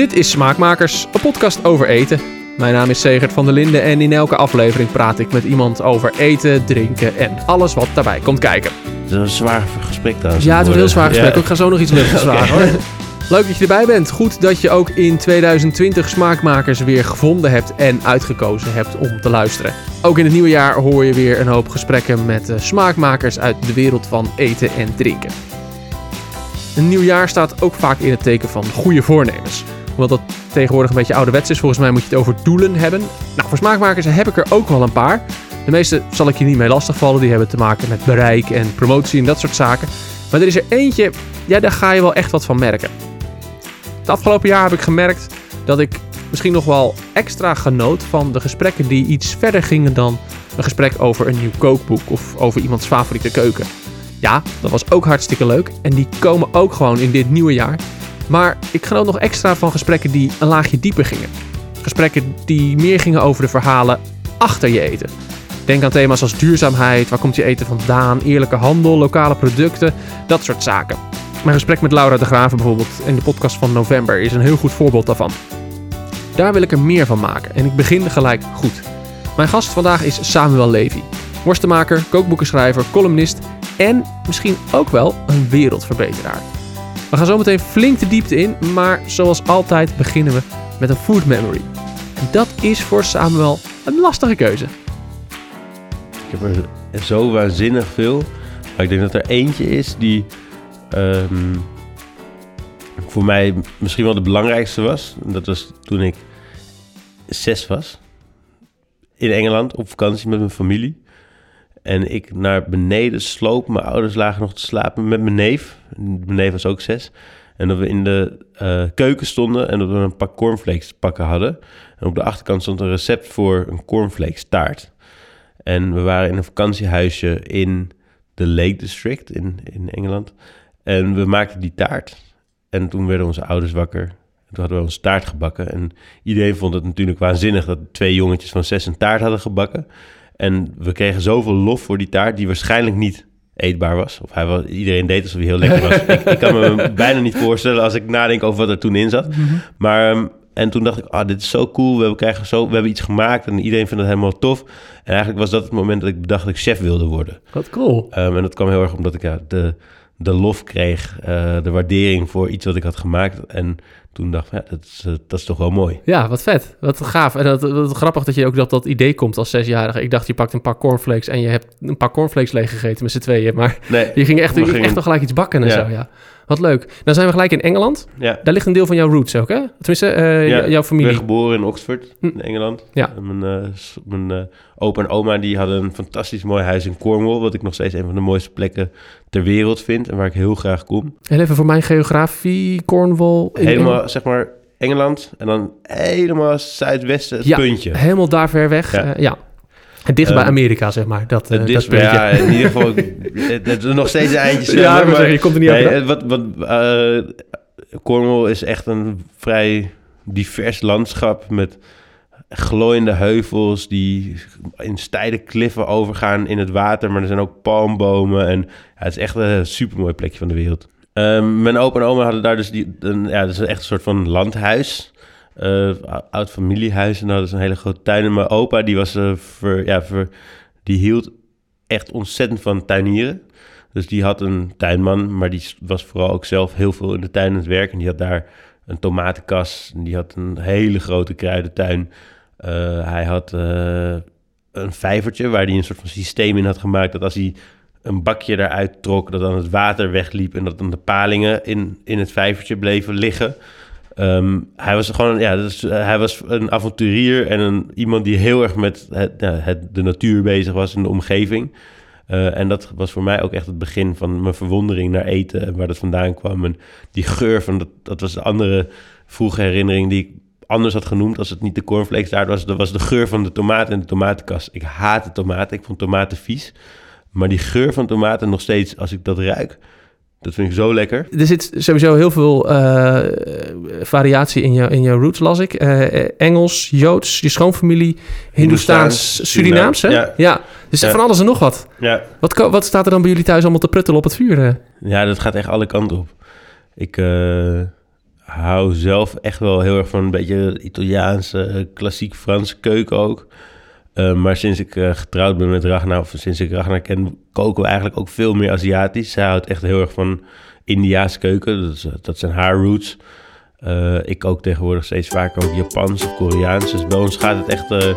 Dit is Smaakmakers, een podcast over eten. Mijn naam is Segert van der Linden en in elke aflevering praat ik met iemand over eten, drinken en alles wat daarbij komt kijken. Het is een zwaar gesprek trouwens. Ja, het is een heel zwaar gesprek. Ja. Ik ga zo nog iets luchtigs vragen. hoor. Leuk dat je erbij bent. Goed dat je ook in 2020 Smaakmakers weer gevonden hebt en uitgekozen hebt om te luisteren. Ook in het nieuwe jaar hoor je weer een hoop gesprekken met eh, smaakmakers uit de wereld van eten en drinken. Een nieuw jaar staat ook vaak in het teken van goede voornemens. Hoewel dat tegenwoordig een beetje ouderwets is, volgens mij moet je het over doelen hebben. Nou, voor smaakmakers heb ik er ook wel een paar. De meeste zal ik je niet mee lastigvallen. Die hebben te maken met bereik en promotie en dat soort zaken. Maar er is er eentje, ja, daar ga je wel echt wat van merken. Het afgelopen jaar heb ik gemerkt dat ik misschien nog wel extra genoot van de gesprekken die iets verder gingen dan een gesprek over een nieuw kookboek of over iemands favoriete keuken. Ja, dat was ook hartstikke leuk en die komen ook gewoon in dit nieuwe jaar. Maar ik genoot nog extra van gesprekken die een laagje dieper gingen. Gesprekken die meer gingen over de verhalen achter je eten. Denk aan thema's als duurzaamheid, waar komt je eten vandaan, eerlijke handel, lokale producten, dat soort zaken. Mijn gesprek met Laura de Graven bijvoorbeeld in de podcast van november is een heel goed voorbeeld daarvan. Daar wil ik er meer van maken en ik begin gelijk goed. Mijn gast vandaag is Samuel Levy. Worstenmaker, kookboekenschrijver, columnist en misschien ook wel een wereldverbeteraar. We gaan zo meteen flink de diepte in, maar zoals altijd beginnen we met een food memory. Dat is voor Samuel een lastige keuze. Ik heb er zo waanzinnig veel. Maar ik denk dat er eentje is die ehm, voor mij misschien wel de belangrijkste was. Dat was toen ik zes was. In Engeland op vakantie met mijn familie. En ik naar beneden sloop. Mijn ouders lagen nog te slapen met mijn neef. Mijn neef was ook zes. En dat we in de eh, keuken stonden en dat we een pak cornflakes te pakken hadden. En op de achterkant stond een recept voor een cornflakes taart. En we waren in een vakantiehuisje in de Lake District in, in Engeland. En we maakten die taart. En toen werden onze ouders wakker. En toen hadden we onze taart gebakken. En iedereen vond het natuurlijk waanzinnig dat twee jongetjes van zes een taart hadden gebakken. En we kregen zoveel lof voor die taart, die waarschijnlijk niet eetbaar was. Of hij was, iedereen deed alsof hij heel lekker was. ik, ik kan me bijna niet voorstellen als ik nadenk over wat er toen in zat. Maar, ehm, en toen dacht ik, ah, dit is zo cool. We hebben, krijgen zo, we hebben iets gemaakt en iedereen vindt het helemaal tof. En eigenlijk was dat het moment dat ik bedacht dat ik chef wilde worden. Wat cool. Ehm, en dat kwam heel erg omdat ik ja, de, de lof kreeg, eh, de waardering voor iets wat ik had gemaakt. En toen dacht ik, ja, dat is, eh, dat is toch wel mooi. Ja, wat vet. Wat gaaf. En dat, dat, grappig dat je ook dat, dat idee komt als zesjarige. Ik dacht, je pakt een paar cornflakes en je hebt een paar cornflakes leeggegeten met z'n tweeën. Maar Nee, je ging echt, je ging echt nog gelijk iets bakken en Ja. zo, ja. Wat leuk. Dan zijn we gelijk in Engeland. ja. Daar ligt een deel van jouw roots ook, hè? Tenminste, eh, Ja, jouw Ik familie. ben geboren in Oxford, Hm. in Engeland. Ja. En Mijn, s- mijn eh, opa en oma die hadden een fantastisch mooi huis in Cornwall... wat ik nog steeds een van de mooiste plekken ter wereld vind... en waar ik heel graag kom. Heel even voor mijn geografie, Cornwall. in- Helemaal, zeg maar, Engeland... en dan helemaal zuidwesten, het Ja, puntje. Helemaal daar ver weg. Ja. Ja. ja. Dicht bij Ehm, Amerika, zeg maar. Dat, eh, dat puntje. ja, in ieder geval... het, nog steeds een eindje Ja, maar maar- zeggen, je komt er niet Nee, eh, wat, wat, eh, Cornwall is echt een vrij divers landschap met glooiende heuvels die in steile kliffen overgaan in het water. Maar er zijn ook palmbomen en ja, het is echt een supermooi plekje van de wereld. Ehm, mijn opa en oma hadden daar dus die, een, ja, dat is echt een soort van landhuis. Eh, oud familiehuis en hadden ze een hele grote tuin. En mijn opa die was eh, ver, ja, ver, die hield echt ontzettend van tuinieren. Dus die had een tuinman, maar die was vooral ook zelf heel veel in de tuin aan het werk. En die had daar een tomatenkas. En die had een hele grote kruidentuin. Eh, hij had een vijvertje waar hij een soort van systeem in had gemaakt. Dat als hij een bakje eruit trok, dat dan het water wegliep. En dat dan de palingen in, in het vijvertje bleven liggen. Ehm, hij was gewoon, ja, eh, hij was een avonturier en een, iemand die heel erg met de natuur bezig was en de omgeving. Eh, en dat was voor mij ook echt het begin van mijn verwondering naar eten en waar dat vandaan kwam. Die geur van, dat, dat was de andere vroege herinnering die ik anders had genoemd als het niet de cornflakes was. Dat was de geur van de tomaten en de tomatenkast. Ik haatte tomaten, ik vond tomaten vies. Maar die geur van tomaten nog steeds, als ik dat ruik, dat vind ik zo lekker. Er zit sowieso heel veel eh, variatie in, jou, in jouw roots, las ik. Eh, Engels, Joods, je schoonfamilie, Hindoestaans, Surinaams, hè? Ja. Ja. Dus Ja. van alles en nog wat. Ja, wat. Wat staat er dan bij jullie thuis allemaal te pruttelen op het vuur? eh? Ja, dat gaat echt alle kanten op. Ik eh, hou zelf echt wel heel erg van een beetje Italiaanse, eh, klassiek Franse keuken ook. Uh, maar sinds ik uh, getrouwd ben met Ragnar, of sinds ik Ragnar ken, koken we eigenlijk ook veel meer Aziatisch. Zij houdt echt heel erg van Indiaanse keuken, dat, is, dat zijn haar roots. Uh, ik kook tegenwoordig steeds vaker ook Japans of Koreaans. Dus bij ons gaat het echt... we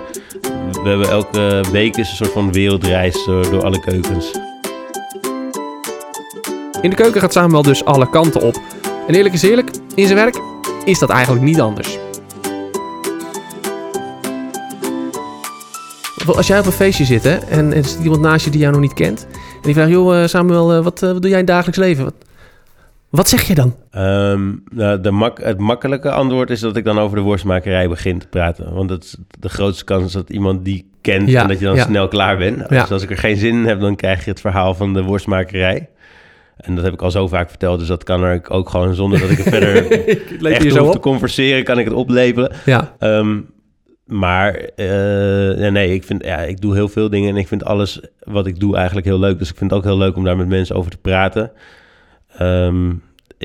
hebben elke week een soort van wereldreis door alle keukens. In de keuken gaat Samuel dus alle kanten op. En eerlijk is eerlijk, in zijn werk is dat eigenlijk niet anders. Als jij op een feestje zit hè, en er zit iemand naast je die jou nog niet kent... en die vraagt, joh eh, Samuel, eh, wat, wat doe jij in het dagelijks leven? Wat, wat zeg je dan? Um, nou, de mak het makkelijke antwoord is dat ik dan over de worstmakerij begin te praten. Want dat is de grootste kans dat iemand die kent ja, en dat je dan snel klaar bent. Dus als ik er geen zin in heb, dan krijg je het verhaal van de worstmakerij. En dat heb ik al zo vaak verteld, dus dat kan er ook gewoon zonder dat ik er verder echt hoef te converseren, kan ik het oplepelen. Ja. Um, maar uh, nee, ik, vind, ja, ik doe heel veel dingen en ik vind alles wat ik doe eigenlijk heel leuk. Dus ik vind het ook heel leuk om daar met mensen over te praten. Um,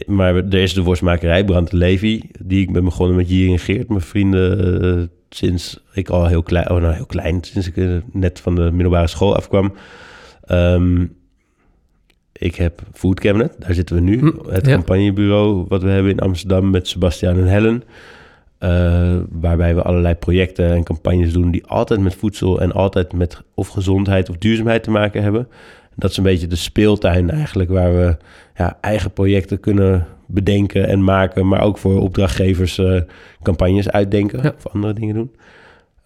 maar er is de worstmakerij, Brand Levi, die ik ben begonnen met Jiri en Geert, mijn vrienden, uh, sinds ik al heel klein, oh nou heel klein, sinds ik uh, net van de middelbare school afkwam. Um, ik heb Food Cabinet, daar zitten we nu. Hm, het campagnebureau wat we hebben in Amsterdam met Sebastian en Helen. Uh, waarbij we allerlei projecten en campagnes doen die altijd met voedsel en altijd met of gezondheid of duurzaamheid te maken hebben. Dat is een beetje de speeltuin eigenlijk waar we ja, eigen projecten kunnen bedenken en maken, maar ook voor opdrachtgevers uh, campagnes uitdenken of andere dingen doen.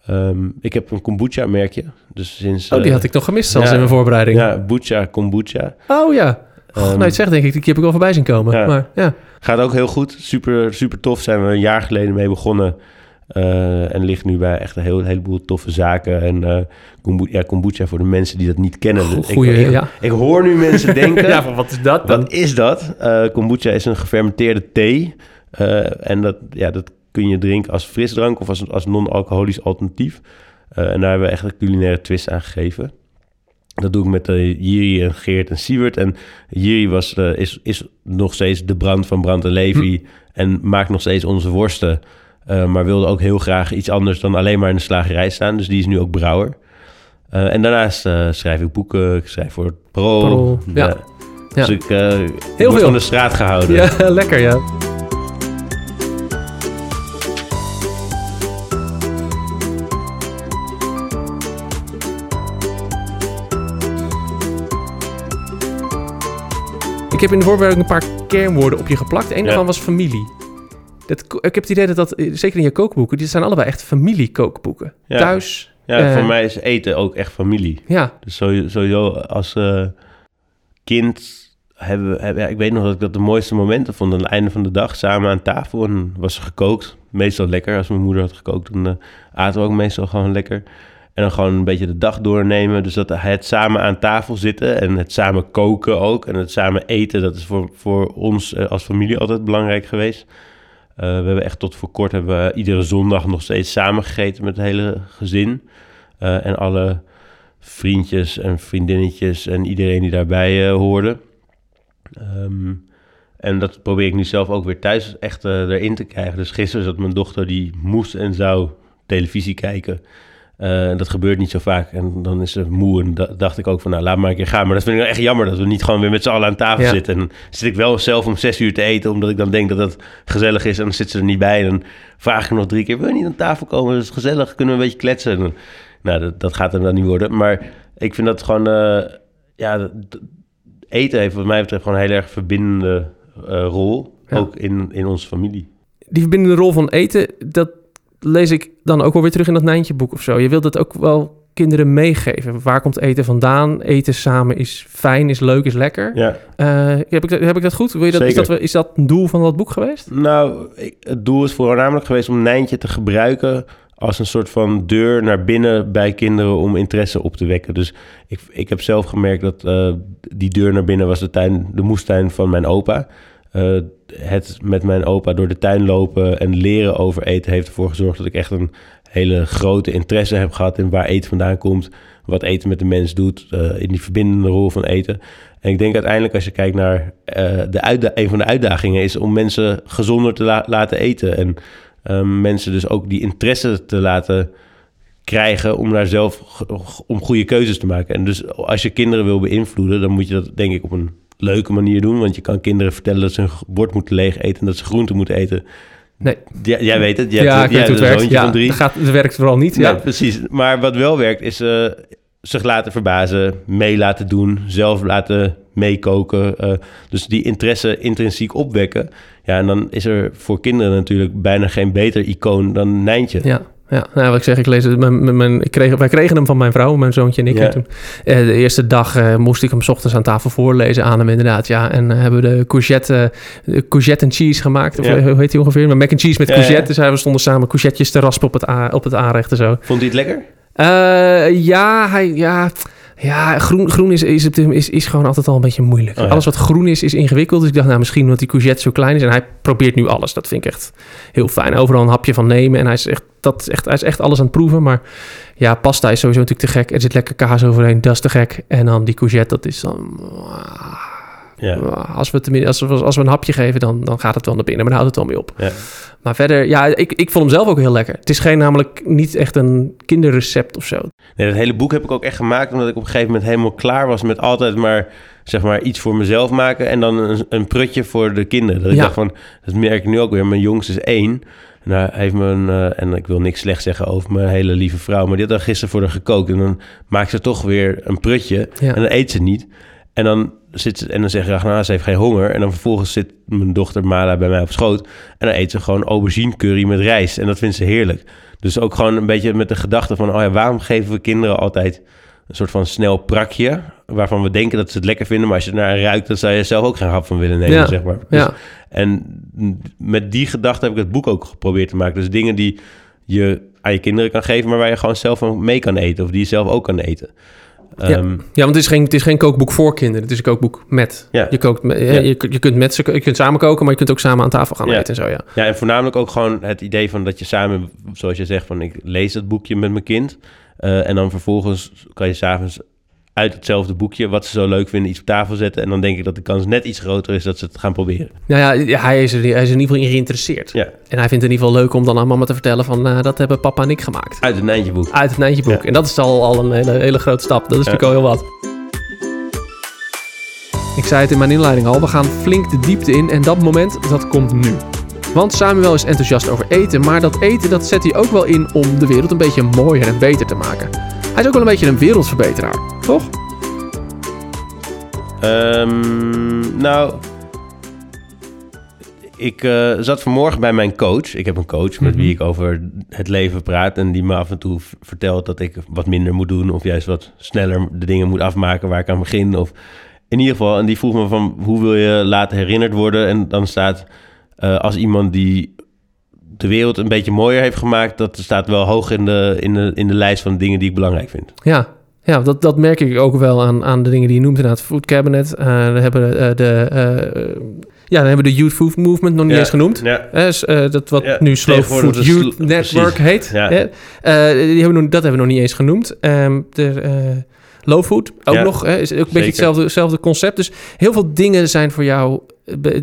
Um, ik heb een kombucha-merkje. Dus sinds, oh, die had ik nog gemist zelfs in mijn voorbereiding. Ja, Bucha Kombucha. Oh ja. Um, nou, het zegt denk ik, die heb ik wel voorbij zien komen. Ja. Maar, ja. Gaat ook heel goed. Super, super tof. Zijn we een jaar geleden mee begonnen. Uh, en ligt nu bij echt een, heel, heleboel toffe zaken. En uh, kombucha, ja, kombucha voor de mensen die dat niet kennen. Goeie, ik, ja. ik, hoor nu mensen denken... ja, wat is dat dan? Wat is dat? Uh, kombucha is een gefermenteerde thee. en dat, ja, dat kun je drinken als frisdrank of als, als non-alcoholisch alternatief. En daar hebben we echt een culinaire twist aan gegeven. Dat doe ik met uh, Jiri en Geert en Siewert. En Jiri was, uh, is, is nog steeds de brand van Brand en Levi. Hm. En maakt nog steeds onze worsten. maar wilde ook heel graag iets anders dan alleen maar in de slagerij staan. Dus die is nu ook brouwer. en daarnaast schrijf ik boeken. Ik schrijf voor het Pro. Pro ja. ja. Dus ik, heel veel van de straat gehouden. Ja, lekker ja. Heb in de voorbereiding een paar kernwoorden op je geplakt. Eén daarvan was familie. Dat, ik heb het idee dat dat, eh, zeker in je kookboeken, die zijn allebei echt familiekookboeken. Ja. Thuis. Ja, uh, voor mij is eten ook echt familie. Ja. Dus sowieso als uh, kind hebben we, hebben, ja, ik weet nog dat ik dat de mooiste momenten vond. Aan het einde van de dag samen aan tafel en was gekookt. Meestal lekker. Als mijn moeder had gekookt, dan uh, aten we ook meestal gewoon lekker. En dan gewoon een beetje de dag doornemen. Dus dat het samen aan tafel zitten en het samen koken ook. En het samen eten, dat is voor, voor ons eh, als familie altijd belangrijk geweest. Uh, we hebben echt tot voor kort hebben we iedere zondag nog steeds samen gegeten met het hele gezin. Uh, en alle vriendjes en vriendinnetjes en iedereen die daarbij uh, hoorde. Um, en dat probeer ik nu zelf ook weer thuis echt erin te krijgen. Dus gisteren zat mijn dochter, die moest en zou televisie kijken. Uh, dat gebeurt niet zo vaak. En dan is ze moe. En da dacht ik ook van, nou, laat maar een keer gaan. Maar dat vind ik nou echt jammer dat we niet gewoon weer met z'n allen aan tafel zitten. En dan zit ik wel zelf om zes uur te eten, omdat ik dan denk dat het gezellig is. En dan zit ze er niet bij. En dan vraag ik nog drie keer, wil je niet aan tafel komen? Dat is gezellig, kunnen we een beetje kletsen? En, nou, dat, dat, gaat er dan niet worden. Maar ik vind dat gewoon, uh, ja, eten heeft wat mij betreft gewoon een heel erg verbindende uh, rol. Ja. Ook in, in onze familie. Die verbindende rol van eten, dat lees ik dan ook wel weer terug in dat Nijntje boek of zo. Je wilt het ook wel kinderen meegeven. Waar komt eten vandaan? Eten samen is fijn, is leuk, is lekker. Ja. Uh, heb, ik, heb ik dat goed? Wil je dat, is, dat, is dat een doel van dat boek geweest? Nou, het doel is voornamelijk geweest om Nijntje te gebruiken als een soort van deur naar binnen bij kinderen om interesse op te wekken. Dus ik, ik heb zelf gemerkt dat uh, die deur naar binnen was de, tuin, de moestuin van mijn opa. Uh, het met mijn opa door de tuin lopen en leren over eten heeft ervoor gezorgd dat ik echt een hele grote interesse heb gehad in waar eten vandaan komt, wat eten met de mens doet, eh, in die verbindende rol van eten. En ik denk uiteindelijk als je kijkt naar uh, de een van de uitdagingen is om mensen gezonder te laten eten en um, mensen dus ook die interesse te laten krijgen om daar zelf om goede keuzes te maken. En dus als je kinderen wil beïnvloeden, dan moet je dat denk ik op een leuke manier doen. Want je kan kinderen vertellen dat ze een bord moeten leeg eten en dat ze groenten moeten eten. Nee. Ja, jij weet het. Jij ja, hebt, ik weet het werkt. Ja. Het, gaat, het werkt vooral niet. Ja, precies. Maar wat wel werkt is uh, zich laten verbazen, mee laten doen, zelf laten meekoken. Uh, dus die interesse intrinsiek opwekken. Ja, en dan is er voor kinderen natuurlijk bijna geen beter icoon dan Nijntje. Ja, ja, nou, wat ik zeg, ik lees het. Mijn, mijn, ik kreeg, wij kregen hem van mijn vrouw, mijn zoontje en ik. En toen, uh, de eerste dag uh, moest ik hem s ochtends aan tafel voorlezen aan hem, inderdaad. Ja, en uh, hebben we de courgette, courgette en cheese gemaakt. Of, hoe heet hij ongeveer? Maar mac and cheese met courgette. Dus we stonden samen courgettejes te raspen op het, op het aanrecht en zo. Vond hij het lekker? ja, hij, ja, ja, groen, groen is, is, het, is, is gewoon altijd al een beetje moeilijk. Oh alles wat groen is, is ingewikkeld. Dus ik dacht, nou, misschien omdat die courgette zo klein is. En hij probeert nu alles. Dat vind ik echt heel fijn. Overal een hapje van nemen. En hij is echt, dat is echt, hij is echt alles aan het proeven. Maar ja, pasta is sowieso natuurlijk te gek. Er zit lekker kaas overheen. Dat is te gek. En dan die courgette, dat is dan... Ja. Als, we als, we, als we een hapje geven, dan, dan gaat het wel naar binnen. Maar dan houdt het wel mee op. Ja. Maar verder, ja, ik, ik vond hem zelf ook heel lekker. Het is geen namelijk niet echt een kinderrecept of zo. Nee, dat hele boek heb ik ook echt gemaakt omdat ik op een gegeven moment helemaal klaar was met altijd maar zeg maar iets voor mezelf maken en dan een, een prutje voor de kinderen. Dat ik dacht van, dat merk ik nu ook weer. Mijn jongste is één. En hij heeft me een, uh, en ik wil niks slecht zeggen over mijn hele lieve vrouw, maar die had dan gisteren voor haar gekookt en dan maakt ze toch weer een prutje en dan eet ze niet. En dan zit en dan zeg je, nou, ze heeft geen honger. En dan vervolgens zit mijn dochter Mala bij mij op schoot. En dan eet ze gewoon aubergine curry met rijst. En dat vindt ze heerlijk. Dus ook gewoon een beetje met de gedachte van, oh ja, waarom geven we kinderen altijd een soort van snel prakje, waarvan we denken dat ze het lekker vinden, maar als je naar ruikt, dan zou je zelf ook geen hap van willen nemen, zeg maar. Dus, ja. En met die gedachte heb ik het boek ook geprobeerd te maken. Dus dingen die je aan je kinderen kan geven, maar waar je gewoon zelf van mee kan eten, of die je zelf ook kan eten. Ja. Ehm, ja, want het is, geen, het is geen kookboek voor kinderen. Het is een kookboek met. Ja. Je, kookt, ja. je, je, kunt met ze, je kunt samen koken, maar je kunt ook samen aan tafel gaan eten en zo, ja. Ja, en voornamelijk ook gewoon het idee van dat je samen, zoals je zegt, van ik lees het boekje met mijn kind. Uh, en dan vervolgens kan je s'avonds uit hetzelfde boekje, wat ze zo leuk vinden, iets op tafel zetten. En dan denk ik dat de kans net iets groter is dat ze het gaan proberen. Nou ja, hij is er, hij is in ieder geval in geïnteresseerd. Ja. En hij vindt het in ieder geval leuk om dan aan mama te vertellen van, uh, dat hebben papa en ik gemaakt. Uit het Nijntjeboek. Uit het Nijntjeboek. Ja. En dat is al, al een hele, hele grote stap. Dat is natuurlijk al heel wat. Ik zei het in mijn inleiding al, we gaan flink de diepte in en dat moment, dat komt nu. Want Samuel is enthousiast over eten, maar dat eten dat zet hij ook wel in om de wereld een beetje mooier en beter te maken. Hij is ook wel een beetje een wereldverbeteraar, toch? Um, nou, ik uh, zat vanmorgen bij mijn coach. Ik heb een coach met wie mhm. ik over het leven praat. En die me af en toe vertelt dat ik wat minder moet doen. Of juist wat sneller de dingen moet afmaken waar ik aan begin. Of in ieder geval. En die vroeg me van hoe wil je laten herinnerd worden? En dan staat uh, als iemand die de wereld een beetje mooier heeft gemaakt. Dat staat wel hoog in de, in de, in de lijst van dingen die ik belangrijk vind. Ja, ja, dat, dat merk ik ook wel aan, aan de dingen die je noemt inderdaad. Food Cabinet. Uh, we hebben uh, de... Uh, ja, dan hebben we de Youth Food Movement nog niet eens genoemd. Ja. Dat wat nu Slow Food Youth Network heet. Ja. die hebben we nog, dat hebben we nog niet eens genoemd. Um, de, low Food ook nog. is ook een beetje hetzelfde, hetzelfde concept. Dus heel veel dingen zijn voor jou...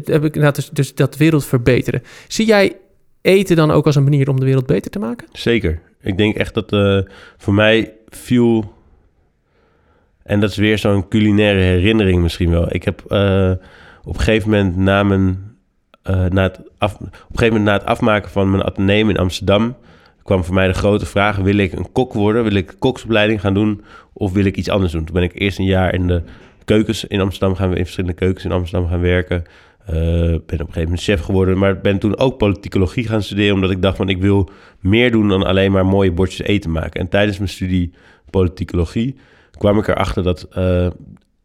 Heb ik, nou, dus, dus dat wereld verbeteren. Zie jij eten dan ook als een manier om de wereld beter te maken? Zeker. Ik denk echt dat voor mij veel en dat is weer zo'n culinaire herinnering misschien wel. Ik heb uh, op een gegeven moment na mijn... Uh, na het op een gegeven moment na het afmaken van mijn ateneum in Amsterdam... kwam voor mij de grote vraag... wil ik een kok worden? Wil ik koksopleiding gaan doen? Of wil ik iets anders doen? Toen ben ik eerst een jaar in de keukens in Amsterdam gaan... in verschillende keukens in Amsterdam gaan werken... Uh, ben op een gegeven moment chef geworden, maar ben toen ook politicologie gaan studeren, omdat ik dacht van ik wil meer doen dan alleen maar mooie bordjes eten maken. En tijdens mijn studie politicologie kwam ik erachter dat uh,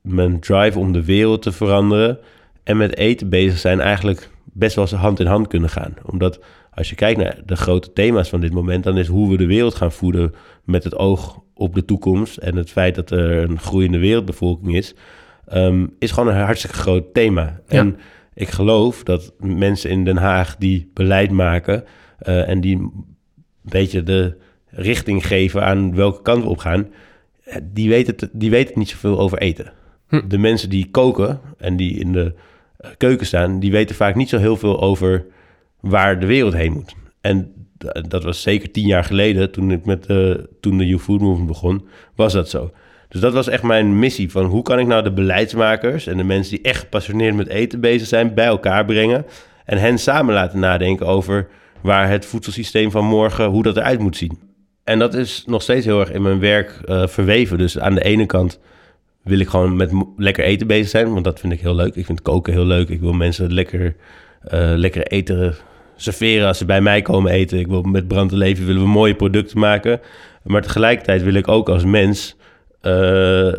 mijn drive om de wereld te veranderen en met eten bezig zijn eigenlijk best wel hand in hand kunnen gaan. Omdat als je kijkt naar de grote thema's van dit moment, dan is hoe we de wereld gaan voeden met het oog op de toekomst en het feit dat er een groeiende wereldbevolking is, um, is gewoon een hartstikke groot thema. En ik geloof dat mensen in Den Haag die beleid maken uh, en die een beetje de richting geven aan welke kant we op gaan, eh, die weten, het, die weten niet zoveel over eten. Hm. De mensen die koken en die in de eh, keuken staan, die weten vaak niet zo heel veel over waar de wereld heen moet. En dat was zeker tien jaar geleden, toen ik met de, toen de Youth Food Movement begon, was dat zo. Dus dat was echt mijn missie van hoe kan ik nou de beleidsmakers en de mensen die echt gepassioneerd met eten bezig zijn bij elkaar brengen en hen samen laten nadenken over waar het voedselsysteem van morgen, hoe dat eruit moet zien. En dat is nog steeds heel erg in mijn werk eh, verweven. Dus aan de ene kant wil ik gewoon met lekker eten bezig zijn, want dat vind ik heel leuk. Ik vind koken heel leuk. Ik wil mensen lekker, eh, lekker eten serveren als ze bij mij komen eten. Ik wil met Brand en Leven willen we mooie producten maken. Maar tegelijkertijd wil ik ook als mens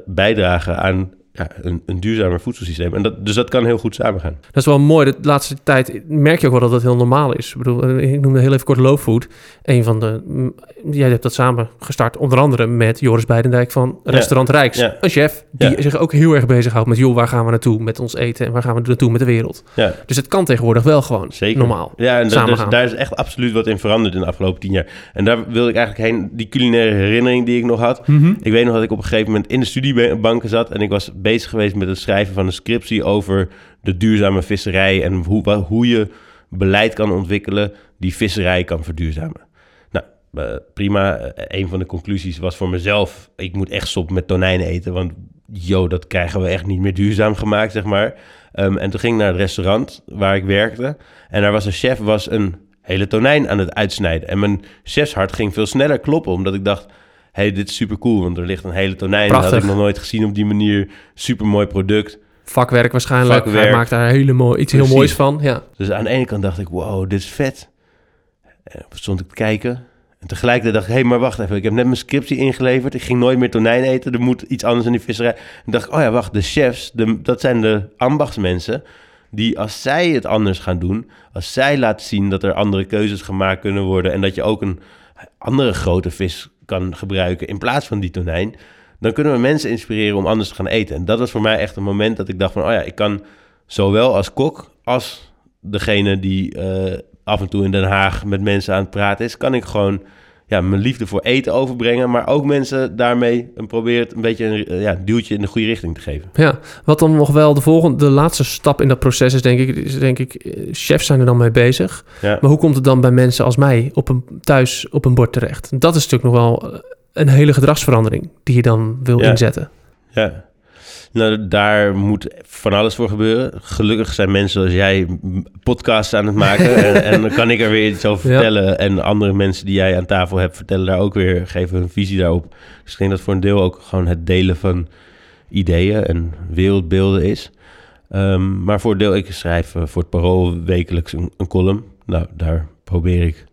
bijdragen aan ja, een, een duurzamer voedselsysteem. En dat, dus dat kan heel goed samengaan. Dat is wel mooi. De laatste tijd merk je ook wel dat dat heel normaal is. Ik bedoel, eh, ik noemde heel even kort Low Food. Een van de... mm, Jij hebt dat samen gestart. Onder andere met Joris Beidendijk van Restaurant Rijks. ja. Een chef die Ja. zich ook heel erg bezighoudt met... joh, waar gaan we naartoe met ons eten en waar gaan we naartoe met de wereld? Dus het kan tegenwoordig wel gewoon Zeker. normaal. Ja, en dus daar is echt absoluut wat in veranderd in de afgelopen tien jaar. En daar wil ik eigenlijk heen, die culinaire herinnering die ik nog had. Mhm. Ik weet nog dat ik op een gegeven moment in de studiebanken zat en ik was bezig geweest met het schrijven van een scriptie over de duurzame visserij en hoe, hoe je beleid kan ontwikkelen die visserij kan verduurzamen. Nou, eh, prima. Eh, een van de conclusies was voor mezelf, ik moet echt stoppen met tonijn eten, want yo, dat krijgen we echt niet meer duurzaam gemaakt, zeg maar. Ehm, en toen ging ik naar het restaurant waar ik werkte en daar was een chef, was een hele tonijn aan het uitsnijden. En mijn chefshart ging veel sneller kloppen, omdat ik dacht, hey, dit is super cool, want er ligt een hele tonijn. Dat had Prachtig. ik nog nooit gezien op die manier. Super mooi product. Vakwerk waarschijnlijk. Vakwerk. Hij maakt daar hele mooi, iets Precies. heel moois van. Ja. Dus aan de ene kant dacht ik, wow, dit is vet. En stond ik te kijken. En tegelijkertijd dacht ik, hé, hey, maar wacht even. Ik heb net mijn scriptie ingeleverd. Ik ging nooit meer tonijn eten. Er moet iets anders in die visserij. En dacht ik, oh ja, wacht, de chefs, de, dat zijn de ambachtsmensen. Die als zij het anders gaan doen, als zij laten zien dat er andere keuzes gemaakt kunnen worden. En dat je ook een andere grote vis kan gebruiken in plaats van die tonijn. Dan kunnen we mensen inspireren om anders te gaan eten. En dat was voor mij echt een moment dat ik dacht van, oh ja, ik kan zowel als kok als degene die eh, af en toe in Den Haag met mensen aan het praten is, kan ik gewoon ja, mijn liefde voor eten overbrengen, maar ook mensen daarmee een probeert een beetje een eh, ja, duwtje in de goede richting te geven. Ja, wat dan nog wel de volgende, de laatste stap in dat proces is, denk ik, is denk ik, eh, chefs zijn er dan mee bezig. Ja, Maar hoe komt het dan bij mensen als mij op een, thuis op een bord terecht? Dat is natuurlijk nog wel eh, een hele gedragsverandering die je dan wil Ja. inzetten. ja. Nou, daar moet van alles voor gebeuren. Gelukkig zijn mensen zoals jij podcasts aan het maken. en, en dan kan ik er weer iets over Ja. vertellen. En andere mensen die jij aan tafel hebt, vertellen daar ook weer, geven hun visie daarop. Dus ik denk dat voor een deel ook gewoon het delen van ideeën en wereldbeelden is. Ehm, maar voor een deel, ik schrijf eh, voor het Parool wekelijks een, een column. Nou, daar probeer ik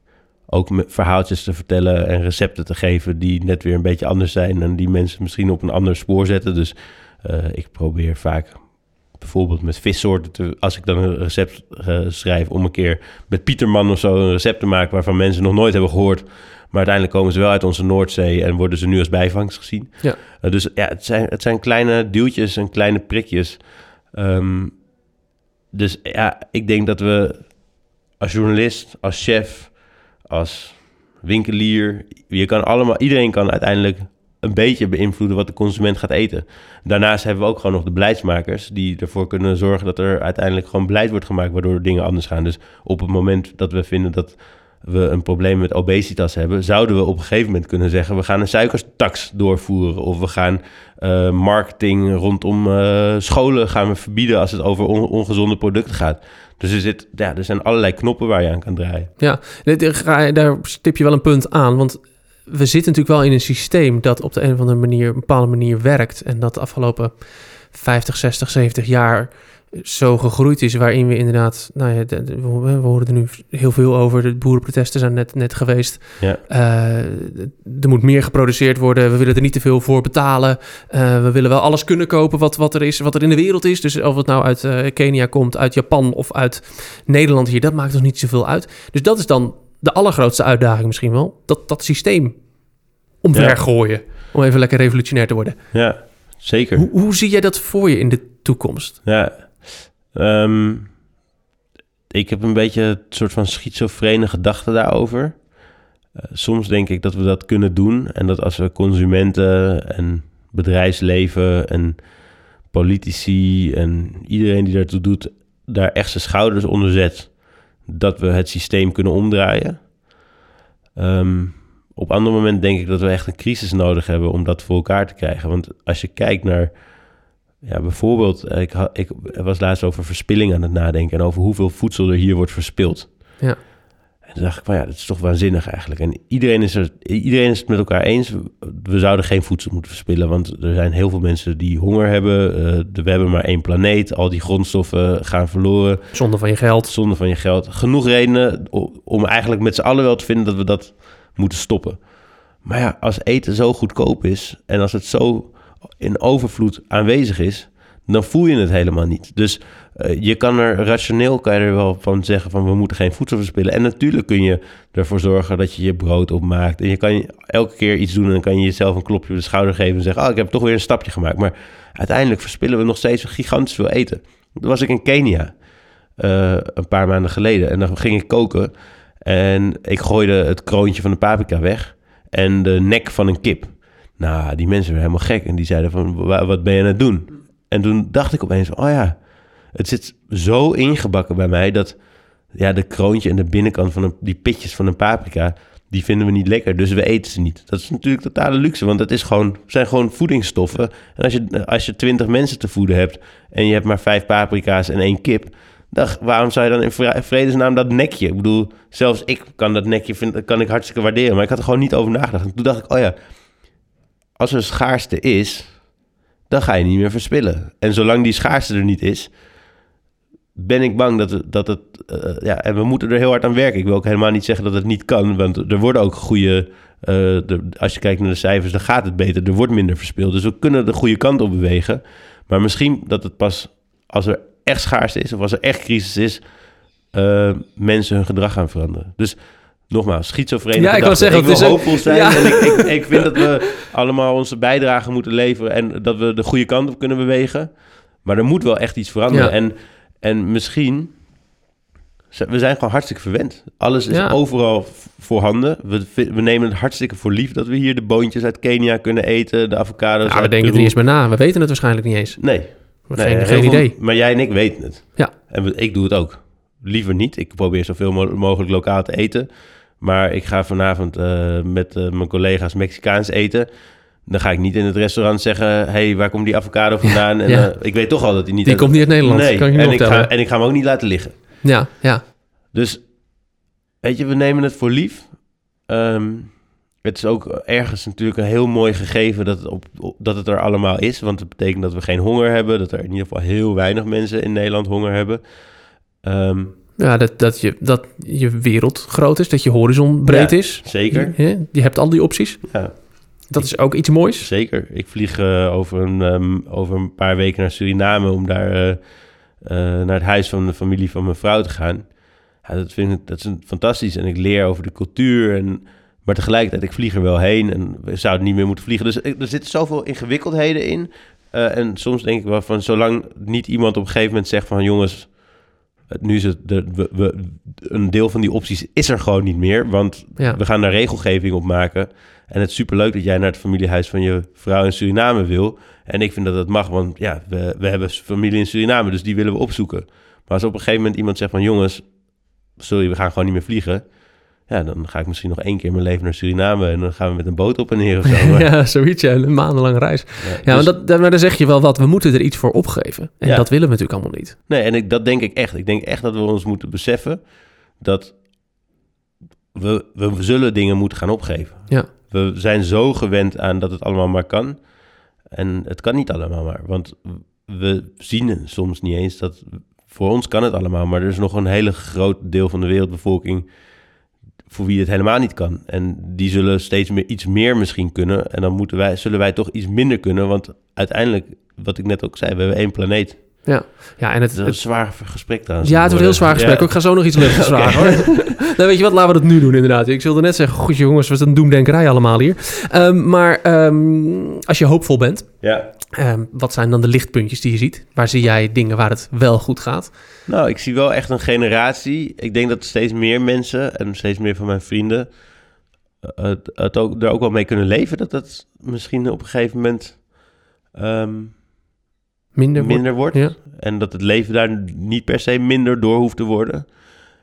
ook verhaaltjes te vertellen en recepten te geven die net weer een beetje anders zijn en die mensen misschien op een ander spoor zetten. Dus eh, ik probeer vaak bijvoorbeeld met vissoorten, te, als ik dan een recept eh, schrijf, om een keer met Pieterman of zo een recept te maken waarvan mensen nog nooit hebben gehoord. Maar uiteindelijk komen ze wel uit onze Noordzee en worden ze nu als bijvangst gezien. Ja. Eh, dus ja, het zijn, het zijn kleine duwtjes en kleine prikjes. Ehm, dus ja, ik denk dat we als journalist, als chef, als winkelier, je kan allemaal, iedereen kan uiteindelijk een beetje beïnvloeden wat de consument gaat eten. Daarnaast hebben we ook gewoon nog de beleidsmakers die ervoor kunnen zorgen dat er uiteindelijk gewoon beleid wordt gemaakt waardoor dingen anders gaan. Dus op het moment dat we vinden dat we een probleem met obesitas hebben, zouden we op een gegeven moment kunnen zeggen: we gaan een suikertax doorvoeren of we gaan eh, marketing rondom eh, scholen gaan verbieden als het over on- ongezonde producten gaat. Dus er, zit, ja, er zijn allerlei knoppen waar je aan kan draaien. Ja, daar stip je wel een punt aan. Want we zitten natuurlijk wel in een systeem dat op de een of andere manier, een bepaalde manier werkt. En dat de afgelopen 50, 60, 70 jaar zo gegroeid is. Waarin we inderdaad, nou ja, de- de- we horen er nu heel veel over. De boerenprotesten zijn net, net geweest. Ja. Eh, er moet meer geproduceerd worden. We willen er niet te veel voor betalen. Eh, we willen wel alles kunnen kopen wat, wat er is, wat er in de wereld is. Dus of het nou uit eh, Kenia komt, uit Japan of uit Nederland hier, dat maakt ons niet zoveel uit. Dus dat is dan de allergrootste uitdaging misschien wel. Dat, dat systeem omvergooien. Om even lekker revolutionair te worden. Ja, zeker. Hoe, hoe zie jij dat voor je in de toekomst? Ja. Ehm, ik heb een beetje een soort van schizofrene gedachte daarover. Eh, soms denk ik dat we dat kunnen doen. En dat als we consumenten en bedrijfsleven en politici en iedereen die daartoe doet, daar echt zijn schouders onder zet, dat we het systeem kunnen omdraaien. Ehm, op andere moment denk ik dat we echt een crisis nodig hebben om dat voor elkaar te krijgen. Want als je kijkt naar, ja, bijvoorbeeld, eh, ik, ik was laatst over verspilling aan het nadenken en over hoeveel voedsel er hier wordt verspild. Ja. En toen dacht ik van ja, dat is toch waanzinnig eigenlijk. En iedereen is, er, iedereen is het met elkaar eens. We, zouden geen voedsel moeten verspillen, want er zijn heel veel mensen die honger hebben. Eh, we hebben maar één planeet. Al die grondstoffen gaan verloren Zonde van je geld. zonde van je geld. Genoeg redenen om eigenlijk met z'n allen wel te vinden dat we dat moeten stoppen. Maar ja, als eten zo goedkoop is en als het zo in overvloed aanwezig is, dan voel je het helemaal niet. Dus eh, je kan er rationeel kan je er wel van zeggen van we moeten geen voedsel verspillen. En natuurlijk kun je ervoor zorgen dat je je brood opmaakt. En je kan elke keer iets doen en dan kan je jezelf een klopje op de schouder geven en zeggen, oh, ik heb toch weer een stapje gemaakt. Maar uiteindelijk verspillen we nog steeds gigantisch veel eten. Toen was ik in Kenia eh, een paar maanden geleden. En dan ging ik koken. En ik gooide het kroontje van de paprika weg. En de nek van een kip. Nou, die mensen werden helemaal gek. En die zeiden van, "Wa- wat ben je aan het doen? En toen dacht ik opeens, oh ja, het zit zo ingebakken bij mij... dat ja, de kroontje en de binnenkant van die pitjes van een paprika... die vinden we niet lekker, dus we eten ze niet. Dat is natuurlijk totale luxe, want het is gewoon, zijn gewoon voedingsstoffen. En als je, als je twintig mensen te voeden hebt... en je hebt maar vijf paprika's en één kip... Dag, waarom zou je dan in vre- vredesnaam dat nekje? Ik bedoel, zelfs ik kan dat nekje kan ik hartstikke waarderen. Maar ik had er gewoon niet over nagedacht. En toen dacht ik, oh ja, als er schaarste is, dan ga je niet meer verspillen. En zolang die schaarste er niet is, ben ik bang dat het... Dat het eh, ja, en we moeten er heel hard aan werken. Ik wil ook helemaal niet zeggen dat het niet kan, want er worden ook goede... de, als je kijkt naar de cijfers, dan gaat het beter. Er wordt minder verspild. Dus we kunnen de goede kant op bewegen. Maar misschien dat het pas als er echt schaarste is... of als er echt crisis is... eh, mensen hun gedrag gaan veranderen. Dus nogmaals, schizofrene Ja, ik zeggen, ik wil hoopvol zijn Ja. en ik, ik, ik vind dat we allemaal onze bijdrage moeten leveren... en dat we de goede kant op kunnen bewegen. Maar er moet wel echt iets veranderen. Ja. En, en misschien... We zijn gewoon hartstikke verwend. Alles is Ja. overal voorhanden. We, we nemen het hartstikke voor lief dat we hier de boontjes uit Kenia kunnen eten, de avocados. Ja, we denken Peru. niet eens bij na. We weten het waarschijnlijk niet eens. Nee, We Nee, geen, geen idee. Maar jij en ik weten het. Ja. En we- ik doe het ook. Liever niet. Ik probeer zoveel mo- mogelijk lokaal te eten. Maar ik ga vanavond eh, met eh, mijn collega's Mexicaans eten. Dan ga ik niet in het restaurant zeggen... hey, waar komt die avocado vandaan? En, Ja. eh, ik weet toch al dat die niet... Die komt niet uit Nederland, Nee, kan ik en, ik ga, en ik ga hem ook niet laten liggen. Ja, ja. Dus, weet je, we nemen het voor lief. Ehm, het is ook ergens natuurlijk een heel mooi gegeven dat het, op, op- dat het er allemaal is. Want het betekent dat we geen honger hebben. Dat er in ieder geval heel weinig mensen in Nederland honger hebben. Ehm, Ja, dat, dat, je, dat je wereld groot is, dat je horizon breed Ja, is. zeker. Je, je hebt al die opties. Ja, Dat is ook iets moois. zeker. Ik vlieg eh, over, een, ehm, over een paar weken naar Suriname om daar eh, eh, naar het huis van de familie van mijn vrouw te gaan. Dat vind ik dat is fantastisch. En ik leer over de cultuur. En, maar tegelijkertijd, ik vlieg er wel heen en we zouden niet meer moeten vliegen. Dus er zitten zoveel ingewikkeldheden in. En soms denk ik wel van, zolang niet iemand op een gegeven moment zegt van... jongens, nu is het de, we, we- een deel van die opties is er gewoon niet meer. Want Ja. we gaan daar regelgeving op maken. En het is superleuk dat jij naar het familiehuis van je vrouw in Suriname wil. En ik vind dat dat mag, want ja, we, we hebben familie in Suriname, dus die willen we opzoeken. Maar als op een gegeven moment iemand zegt van jongens, sorry, we gaan gewoon niet meer vliegen. Ja, dan ga ik misschien nog één keer in mijn leven naar Suriname en dan gaan we met een boot op en neer of zo. Maar, Ja, zoiets. Ja, een maandenlange reis. ja, Ja, dus- maar, dat, maar dan zeg je wel wat. We moeten er iets voor opgeven. En Ja. dat willen we natuurlijk allemaal niet. Nee, en ik, dat denk ik echt. Ik denk echt dat we ons moeten beseffen dat we, we zullen dingen moeten gaan opgeven. Ja. We zijn zo gewend aan dat het allemaal maar kan. En het kan niet allemaal maar. Want we zien soms niet eens dat... Voor ons kan het allemaal, maar er is nog een hele groot deel van de wereldbevolking... voor wie het helemaal niet kan. En die zullen steeds meer, iets meer misschien kunnen. En dan moeten wij, zullen wij toch iets minder kunnen. Want uiteindelijk, wat ik net ook zei, we hebben één planeet. Ja, ja en het, Het is een het- zwaar gesprek trouwens. ja, het wordt een heel zwaar gesprek. Ja. Ik ga zo nog iets luchtigs Oké. vragen. Hoor. nou, weet je wat? Laten we dat nu doen inderdaad. Ik wilde net zeggen, goed jongens, wat een doemdenkerij allemaal hier. Ehm, maar ehm, als je hoopvol bent, Ja. Ehm, wat zijn dan de lichtpuntjes die je ziet? Waar zie jij dingen waar het wel goed gaat? Nou, ik zie wel echt een generatie. Ik denk dat steeds meer mensen en steeds meer van mijn vrienden het, het ook, er ook wel mee kunnen leven dat dat misschien op een gegeven moment ehm, Minder, wordt. minder wordt. Ja. En dat het leven daar niet per se minder door hoeft te worden.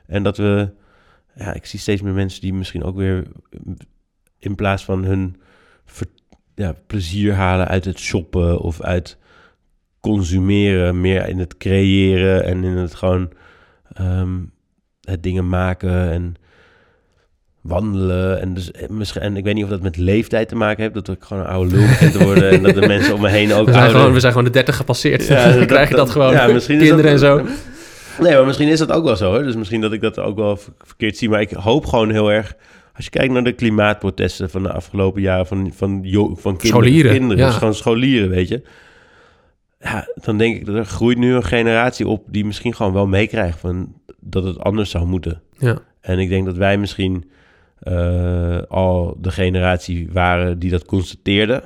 En dat we, ja, ik zie steeds meer mensen die misschien ook weer in plaats van hun ver- ja, plezier halen uit het shoppen of uit consumeren, meer in het creëren en in het gewoon ehm, het dingen maken en wandelen. En, dus, eh, misschien, en ik weet niet of dat met leeftijd te maken heeft, dat ik gewoon een oude lul begin te worden en dat de mensen om me heen ook We zijn, ouder- gewoon, we zijn gewoon de 30 gepasseerd. Ja, dan krijg je dat gewoon. ja, misschien is Kinderen dat- en zo. Nee, maar misschien is dat ook wel zo. Hè? Dus misschien dat ik dat ook wel ver- verkeerd zie. Maar ik hoop gewoon heel erg... Als je kijkt naar de klimaatprotesten van de afgelopen jaren... van, van, van kinderen, Scholieren, kinderen ja. dus gewoon scholieren, weet je. Ja, dan denk ik dat er groeit nu een generatie op... die misschien gewoon wel meekrijgt van dat het anders zou moeten. Ja. En ik denk dat wij misschien eh, al de generatie waren die dat constateerde...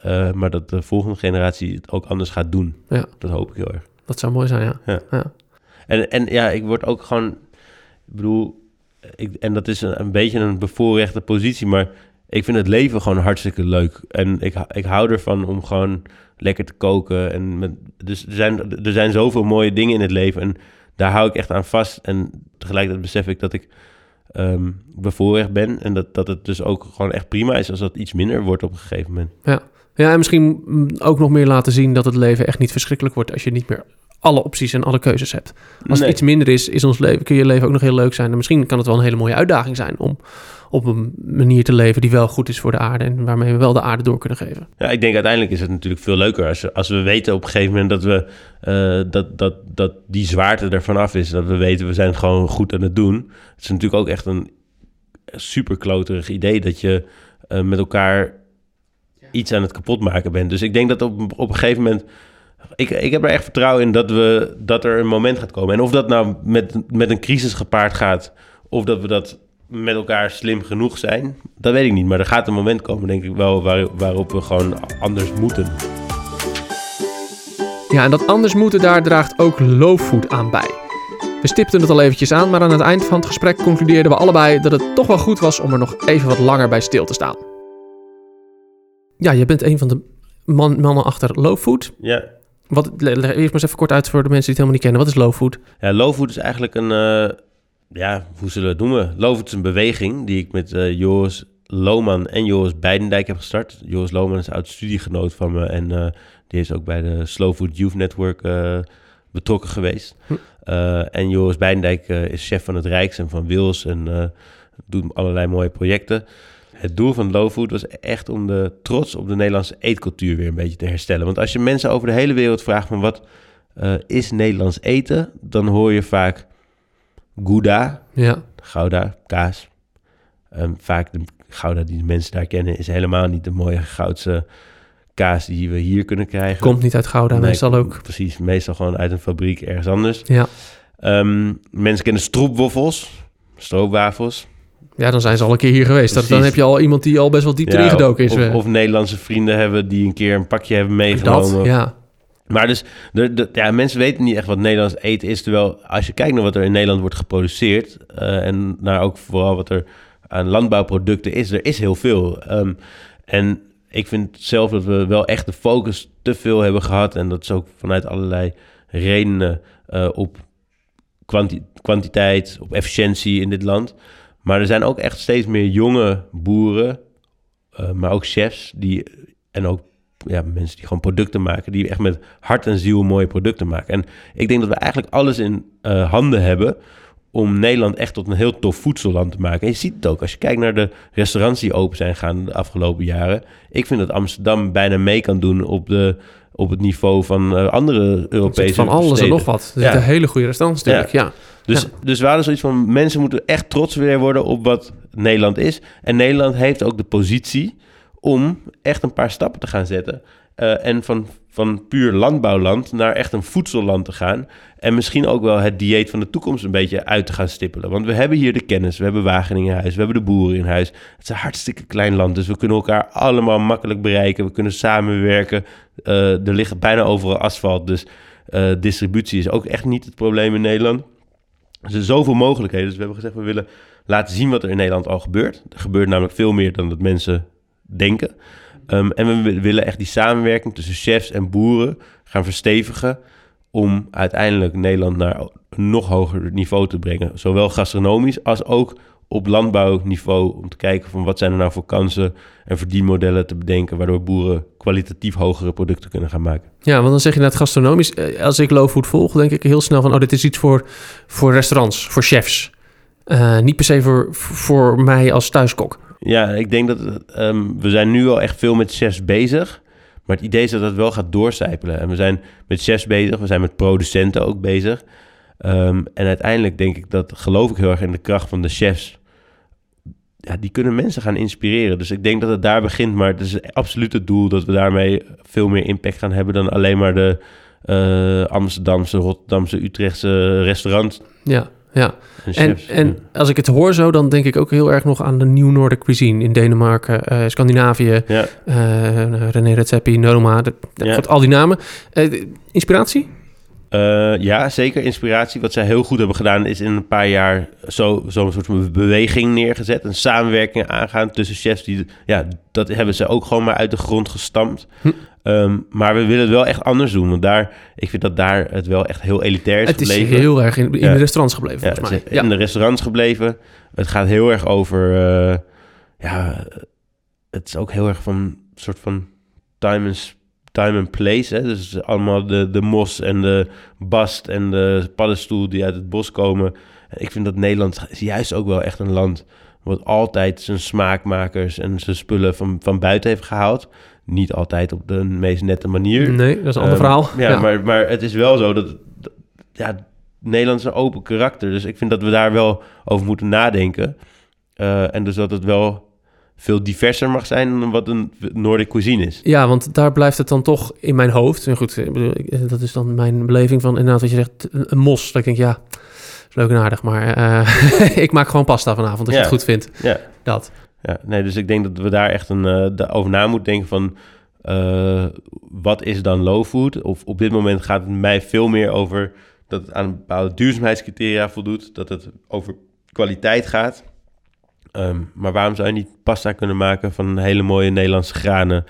Eh, maar dat de volgende generatie het ook anders gaat doen. Ja. Dat hoop ik heel erg. Dat zou mooi zijn, ja. Ja. ja. En, en ja, ik word ook gewoon... Ik bedoel, ik, en dat is een, beetje een bevoorrechte positie, maar ik vind het leven gewoon hartstikke leuk. En ik, ik hou ervan om gewoon lekker te koken. En dus er zijn, er zijn zoveel mooie dingen in het leven en daar hou ik echt aan vast. En tegelijkertijd besef ik dat ik ehm bevoorrecht ben en dat, dat het dus ook gewoon echt prima is als dat iets minder wordt op een gegeven moment. Ja, en misschien ook nog meer laten zien dat het leven echt niet verschrikkelijk wordt als je niet meer alle opties en alle keuzes hebt. Als Nee. het iets minder is, is ons leven, kun je leven ook nog heel leuk zijn. En misschien kan het wel een hele mooie uitdaging zijn om op een manier te leven die wel goed is voor de aarde en waarmee we wel de aarde door kunnen geven. Ja, ik denk uiteindelijk is het natuurlijk veel leuker als, we- als we weten op een gegeven moment dat, we, eh, dat, dat, dat die zwaarte er vanaf is. Dat we weten we zijn het gewoon goed aan het doen. Het is natuurlijk ook echt een super kloterig idee dat je eh, met elkaar iets aan het kapotmaken bent. Dus ik denk dat op, op een gegeven moment. Ik, ik heb er echt vertrouwen in dat, we, dat er een moment gaat komen. En of dat nou met, met een crisis gepaard gaat, of dat we dat met elkaar slim genoeg zijn, dat weet ik niet. Maar er gaat een moment komen, denk ik wel, waar, waarop we gewoon anders moeten. Ja, en dat anders moeten, daar draagt ook Lowfood aan bij. We stipten het al eventjes aan, maar aan het eind van het gesprek concludeerden we allebei dat het toch wel goed was om er nog even wat langer bij stil te staan. Ja, je bent een van de man- mannen achter Lowfood. Ja, Wat, eerst maar eens even kort uit voor de mensen die het helemaal niet kennen. Wat is Lowfood? ja Lowfood is eigenlijk een... eh, ja, hoe zullen we het noemen? Lowfood is een beweging die ik met eh, Joris Lohman en Joris Beidendijk heb gestart. Joris Lohman is een oud studiegenoot van me en eh, die is ook bij de Slow Food Youth Network betrokken geweest. Hm. En Joris Beidendijk is chef van het Rijks en van Wils en doet allerlei mooie projecten. Het doel van Low Food was echt om de trots op de Nederlandse eetcultuur weer een beetje te herstellen. Want als je mensen over de hele wereld vraagt van wat eh, is Nederlands eten, dan hoor je vaak Gouda, Ja, Gouda, kaas. Ehm, vaak de Gouda die de mensen daar kennen is helemaal niet de mooie Goudse kaas die we hier kunnen krijgen. komt niet uit Gouda, Nee, meestal ook. Precies, meestal gewoon uit een fabriek ergens anders. Ja. Ehm, mensen kennen stroopwafels, stroopwafels. Ja, dan zijn ze al een keer hier geweest. Dat, dan heb je al iemand die al best wel diep Ja, gedoken is. Of, of Nederlandse vrienden hebben die een keer een pakje hebben dat, meegenomen. ja. Maar dus, de, de, ja, mensen weten niet echt wat Nederlands eten is. Terwijl als je kijkt naar wat er in Nederland wordt geproduceerd... eh, en naar ook vooral wat er aan landbouwproducten is, er is heel veel. Ehm, en ik vind zelf dat we wel echt de focus te veel hebben gehad. En dat is ook vanuit allerlei redenen eh, op kwanti- kwantiteit, op efficiëntie in dit land. Maar er zijn ook echt steeds meer jonge boeren, eh, maar ook chefs die, en ook ja, mensen die gewoon producten maken, die echt met hart en ziel mooie producten maken. En ik denk dat we eigenlijk alles in eh, handen hebben om Nederland echt tot een heel tof voedselland te maken. En je ziet het ook als je kijkt naar de restaurants die open zijn gegaan de afgelopen jaren. Ik vind dat Amsterdam bijna mee kan doen op, de, op het niveau van eh, andere Er Europese van alles en nog wat. Er Ja. zitten hele goede restaurants natuurlijk, ja. Dus, Ja. dus we hadden zoiets van, mensen moeten echt trots weer worden op wat Nederland is. En Nederland heeft ook de positie om echt een paar stappen te gaan zetten. eh, en van, van puur landbouwland naar echt een voedselland te gaan. En misschien ook wel het dieet van de toekomst een beetje uit te gaan stippelen. Want we hebben hier de kennis, we hebben Wageningen in huis, we hebben de boeren in huis. Het is een hartstikke klein land, dus we kunnen elkaar allemaal makkelijk bereiken. We kunnen samenwerken. Eh, er ligt bijna overal asfalt, dus eh, distributie is ook echt niet het probleem in Nederland. Er zijn zoveel mogelijkheden. Dus we hebben gezegd, we willen laten zien wat er in Nederland al gebeurt. Er gebeurt namelijk veel meer dan dat mensen denken. Um, en we willen echt die samenwerking tussen chefs en boeren gaan verstevigen om uiteindelijk Nederland naar een nog hoger niveau te brengen. Zowel gastronomisch als ook op landbouwniveau om te kijken van wat zijn er nou voor kansen en verdienmodellen te bedenken waardoor boeren kwalitatief hogere producten kunnen gaan maken. Ja, want dan zeg je net gastronomisch. Eh, als ik low food volg, denk ik heel snel van oh, dit is iets voor, voor restaurants, voor chefs. Uh, niet per se voor, voor mij als thuiskok. Ja, ik denk dat um, we zijn nu al echt veel met chefs bezig. Maar het idee is dat dat wel gaat doorcijpelen. En we zijn met chefs bezig, we zijn met producenten ook bezig. Um, en uiteindelijk denk ik dat, geloof ik heel erg in de kracht van de chefs. Ja, die kunnen mensen gaan inspireren. Dus ik denk dat het daar begint. Maar het is absoluut het doel dat we daarmee veel meer impact gaan hebben dan alleen maar de uh, Amsterdamse, Rotterdamse, Utrechtse restaurants. Ja. Ja, en, en als ik het hoor zo, dan denk ik ook heel erg nog aan de New Nordic Cuisine in Denemarken, uh, Scandinavië, ja. uh, René Redzepi, Norma, de, ja. al die namen. Uh, inspiratie? ja, zeker inspiratie. Wat zij heel goed hebben gedaan is in een paar jaar zo'n zo soort van beweging neergezet. Een samenwerking aangaan tussen chefs. Die, ja, dat hebben ze ook gewoon maar uit de grond gestampt. Hm. Um, maar we willen het wel echt anders doen. Want daar, ik vind dat daar het wel echt heel elitair is het gebleven. Het is heel erg in, in de restaurants gebleven, volgens mij. Ja. In de restaurants gebleven. Het gaat heel erg over... Uh, ja, het is ook heel erg van een soort van time and, time and place. Hè? Dus allemaal de, de mos en de bast en de paddenstoel die uit het bos komen. Ik vind dat Nederland is juist ook wel echt een land... wat altijd zijn smaakmakers en zijn spullen van, van buiten heeft gehaald niet altijd op de meest nette manier. Nee, dat is een ander ehm, verhaal. Ja, Maar, maar het is wel zo dat... Ja, Nederland is een open karakter. Dus ik vind dat we daar wel over moeten nadenken. Uh, en dus dat het wel veel diverser mag zijn dan wat een Noordic cuisine is. Ja, want daar blijft het dan toch in mijn hoofd. En goed, dat is dan mijn beleving van inderdaad wat je zegt, een mos. Dat ik denk, ja, is leuk en aardig, maar uh, ik maak gewoon pasta vanavond als je het goed vindt. Ja. Dat. Ja, nee, dus ik denk dat we daar echt een, uh, over na moeten denken van... Uh, wat is dan low food? Of op dit moment gaat het mij veel meer over dat het aan bepaalde duurzaamheidscriteria voldoet. Dat het over kwaliteit gaat. Um, maar waarom zou je niet pasta kunnen maken van hele mooie Nederlandse granen...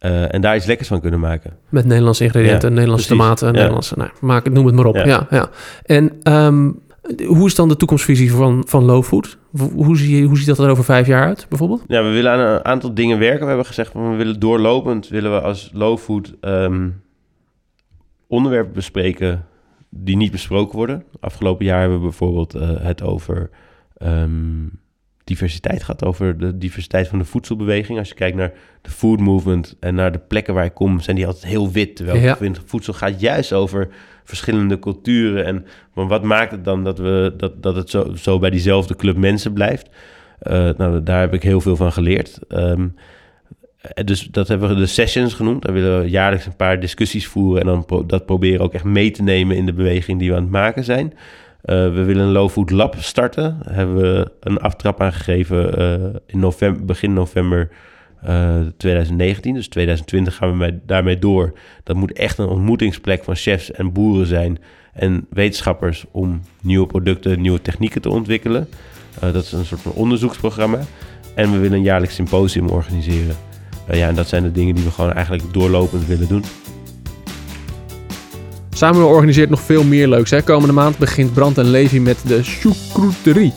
Uh, en daar iets lekkers van kunnen maken. Met Nederlandse ingrediënten, ja, Nederlandse precies. tomaten, ja. Nederlandse... Nou, maak, noem het maar op, ja. ja, ja. En um, hoe is dan de toekomstvisie van, van low food? Hoe, zie je, hoe ziet dat er over vijf jaar uit, bijvoorbeeld? Ja, we willen aan een aantal dingen werken. We hebben gezegd, we willen doorlopend... willen we als low food um, onderwerpen bespreken... die niet besproken worden. Afgelopen jaar hebben we bijvoorbeeld uh, het over... Um, diversiteit gehad, over de diversiteit van de voedselbeweging. Als je kijkt naar de food movement en naar de plekken waar ik kom, zijn die altijd heel wit. Terwijl ja. ik vind, voedsel gaat juist over verschillende culturen. En maar wat maakt het dan dat, we, dat, dat het zo, zo bij diezelfde club mensen blijft? Uh, nou, daar heb ik heel veel van geleerd. Um, dus dat hebben we de sessions genoemd. Daar willen we jaarlijks een paar discussies voeren en dan pro dat proberen ook echt mee te nemen in de beweging die we aan het maken zijn. Uh, we willen een Low Food Lab starten. Daar hebben we een aftrap aangegeven uh, in november, begin november uh, 2019. Dus 2020 gaan we daarmee door. Dat moet echt een ontmoetingsplek van chefs en boeren zijn. En wetenschappers om nieuwe producten, nieuwe technieken te ontwikkelen. dat is een soort van onderzoeksprogramma. En we willen een jaarlijks symposium organiseren. ja, en dat zijn de dingen die we gewoon eigenlijk doorlopend willen doen. Samuel organiseert nog veel meer leuks. Hè? Komende maand begint Brand en Levi met de Choucrouterie.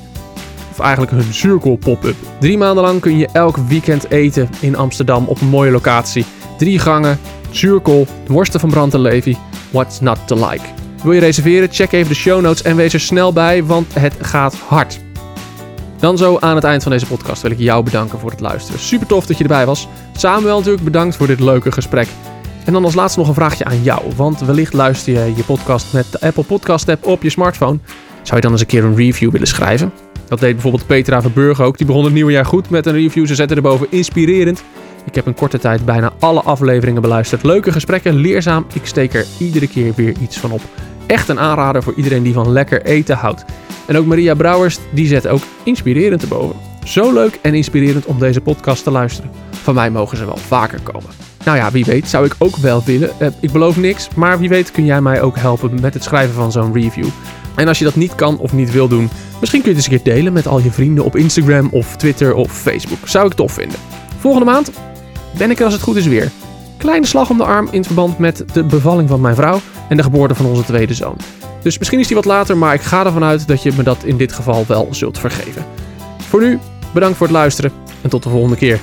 Of eigenlijk hun cirkel pop-up. Drie maanden lang kun je elk weekend eten in Amsterdam op een mooie locatie. Drie gangen, cirkel, worsten van Brand en Levi. What's not to like? Wil je reserveren? Check even de show notes en wees er snel bij, want het gaat hard. Dan zo aan het eind van deze podcast wil ik jou bedanken voor het luisteren. Super tof dat je erbij was. Samuel natuurlijk bedankt voor dit leuke gesprek. En dan als laatste nog een vraagje aan jou. Want wellicht luister je je podcast met de Apple Podcast app op je smartphone. Zou je dan eens een keer een review willen schrijven? Dat deed bijvoorbeeld Petra Verburg ook. Die begon het nieuwe jaar goed met een review. Ze zette erboven inspirerend. Ik heb in korte tijd bijna alle afleveringen beluisterd. Leuke gesprekken, leerzaam. Ik steek er iedere keer weer iets van op. Echt een aanrader voor iedereen die van lekker eten houdt. En ook Maria Brouwers, die zet ook inspirerend erboven. Zo leuk en inspirerend om deze podcast te luisteren. Van mij mogen ze wel vaker komen. Nou ja, wie weet zou ik ook wel willen. Uh, ik beloof niks, maar wie weet kun jij mij ook helpen met het schrijven van zo'n review. En als je dat niet kan of niet wil doen, misschien kun je het eens een keer delen met al je vrienden op Instagram of Twitter of Facebook. Zou ik tof vinden. Volgende maand ben ik er als het goed is weer. Kleine slag om de arm in verband met de bevalling van mijn vrouw en de geboorte van onze tweede zoon. Dus misschien is die wat later, maar ik ga ervan uit dat je me dat in dit geval wel zult vergeven. Voor nu, bedankt voor het luisteren en tot de volgende keer.